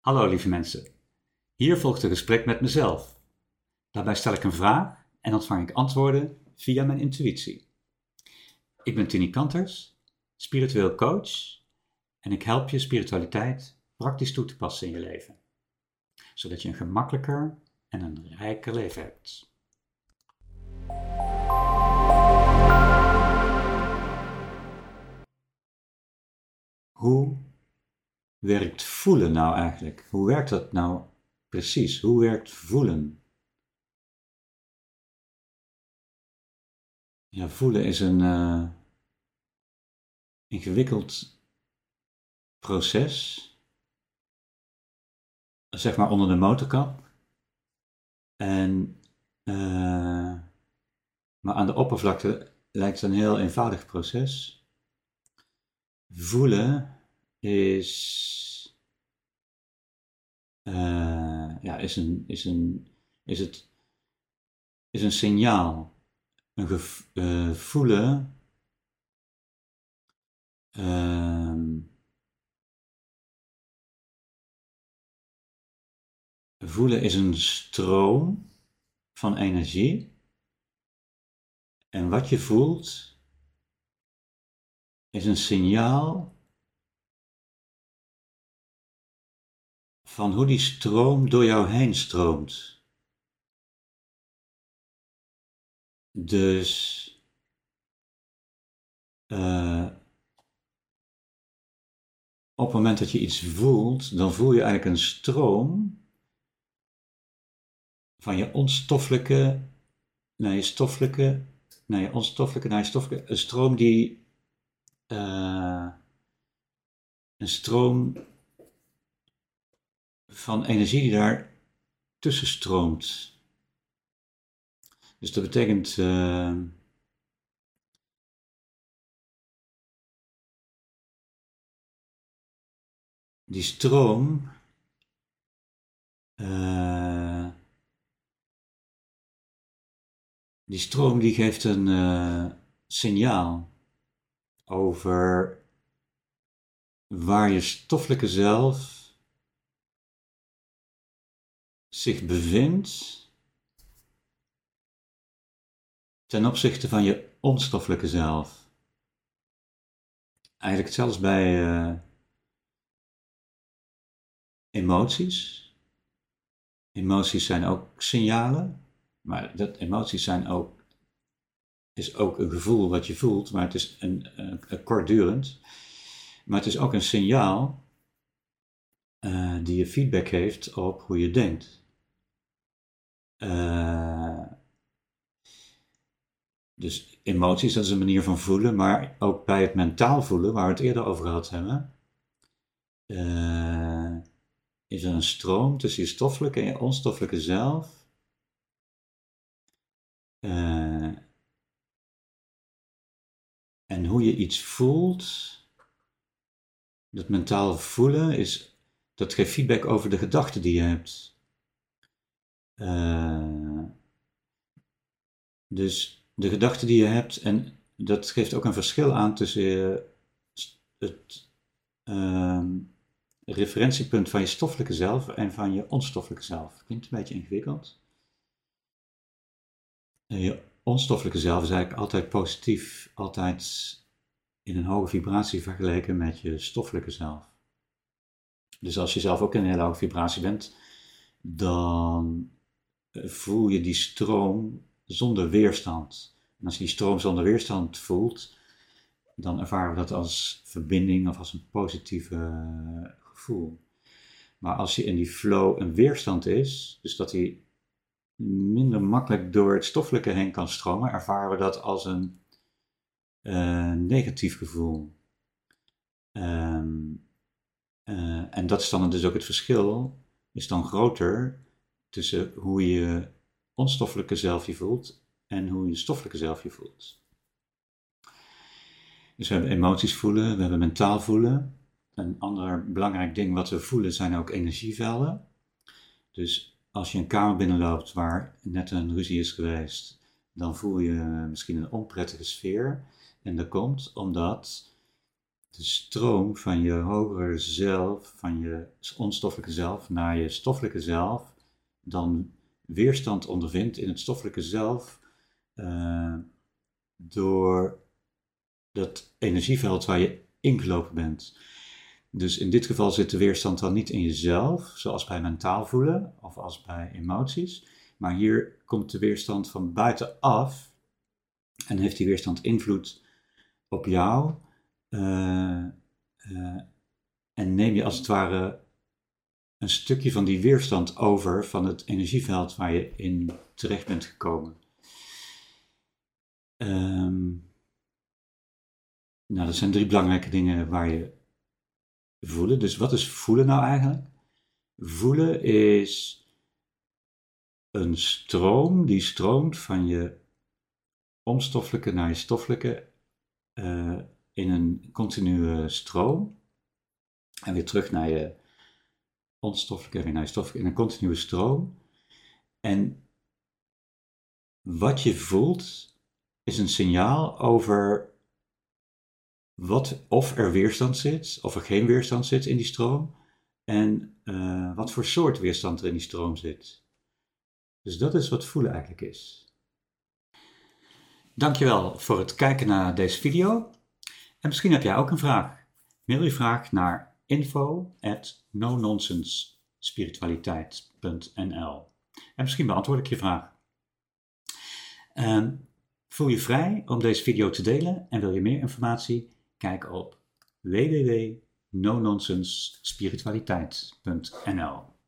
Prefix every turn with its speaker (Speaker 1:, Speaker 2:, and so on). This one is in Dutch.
Speaker 1: Hallo lieve mensen. Hier volgt een gesprek met mezelf. Daarbij stel ik een vraag en ontvang ik antwoorden via mijn intuïtie. Ik ben Tini Kanters, spiritueel coach en ik help je spiritualiteit praktisch toe te passen in je leven, zodat je een gemakkelijker en een rijker leven hebt. Hoe werkt voelen nou eigenlijk? Hoe werkt dat nou precies? Hoe werkt voelen? Ja, voelen is een uh, ingewikkeld proces, zeg maar onder de motorkap. En, uh, maar aan de oppervlakte lijkt het een heel eenvoudig proces. Voelen is, uh, ja, is, een, is, een, is, het, is een signaal. Een gev uh, voelen. Uh, voelen is een stroom van energie. En wat je voelt is een signaal van hoe die stroom door jou heen stroomt. Dus uh, op het moment dat je iets voelt, dan voel je eigenlijk een stroom van je onstoffelijke naar je stoffelijke, naar je onstoffelijke, naar je stoffelijke. Een stroom die. Uh, een stroom van energie die daar tussen stroomt. Dus dat betekent. Uh, die stroom. Uh, die stroom die geeft een uh, signaal over waar je stoffelijke zelf zich bevindt ten opzichte van je onstoffelijke zelf. Eigenlijk zelfs bij uh, emoties. Emoties zijn ook signalen, maar dat, emoties zijn ook, is ook een gevoel wat je voelt, maar het is een, een kortdurend. Maar het is ook een signaal uh, die je feedback heeft op hoe je denkt. Uh, dus emoties, dat is een manier van voelen, maar ook bij het mentaal voelen, waar we het eerder over gehad hebben, uh, is er een stroom tussen je stoffelijke en je onstoffelijke zelf. En hoe je iets voelt, dat mentaal voelen, is, dat geeft feedback over de gedachten die je hebt. Uh, dus de gedachte die je hebt, en dat geeft ook een verschil aan tussen het uh, referentiepunt van je stoffelijke zelf en van je onstoffelijke zelf. Klinkt een beetje ingewikkeld. Je onstoffelijke zelf is eigenlijk altijd positief, altijd in een hoge vibratie vergeleken met je stoffelijke zelf. Dus als je zelf ook in een hele hoge vibratie bent, dan voel je die stroom zonder weerstand. En als je die stroom zonder weerstand voelt, dan ervaren we dat als verbinding of als een positieve eh, gevoel. Maar als je in die flow een weerstand is, dus dat hij minder makkelijk door het stoffelijke heen kan stromen, ervaren we dat als een uh, negatief gevoel. Uh, en dat is dan dus ook het verschil, is dan groter tussen hoe je onstoffelijke zelf je voelt en hoe je stoffelijke zelf je voelt. Dus we hebben emoties voelen, we hebben mentaal voelen. Een ander belangrijk ding wat we voelen zijn ook energievelden. Dus als je een kamer binnenloopt waar net een ruzie is geweest, dan voel je misschien een onprettige sfeer. En dat komt omdat de stroom van je hogere zelf, van je onstoffelijke zelf, naar je stoffelijke zelf, dan weerstand ondervindt in het stoffelijke zelf uh, door dat energieveld waar je ingelopen bent. Dus in dit geval zit de weerstand dan niet in jezelf, zoals bij mentaal voelen of als bij emoties, maar hier komt de weerstand van buitenaf en heeft die weerstand invloed op jou en neem je als het ware een stukje van die weerstand over van het energieveld waar je in terecht bent gekomen. Um, nou, dat zijn drie belangrijke dingen waar je voelen. Dus wat is voelen nou eigenlijk? Voelen is een stroom die stroomt van je onstoffelijke naar je stoffelijke uh, in een continue stroom. En weer terug naar je onstoffelijke en naar je stoffelijke in een continue stroom. En wat je voelt is een signaal over wat, of er weerstand zit, of er geen weerstand zit in die stroom. En uh, wat voor soort weerstand er in die stroom zit. Dus dat is wat voelen eigenlijk is. Dankjewel voor het kijken naar deze video. En misschien heb jij ook een vraag. Mail je vraag naar info at nononsensespiritualiteit.nl En misschien beantwoord ik je vraag. Um, voel je vrij om deze video te delen en wil je meer informatie? Kijk op www.nononsensespiritualiteit.nl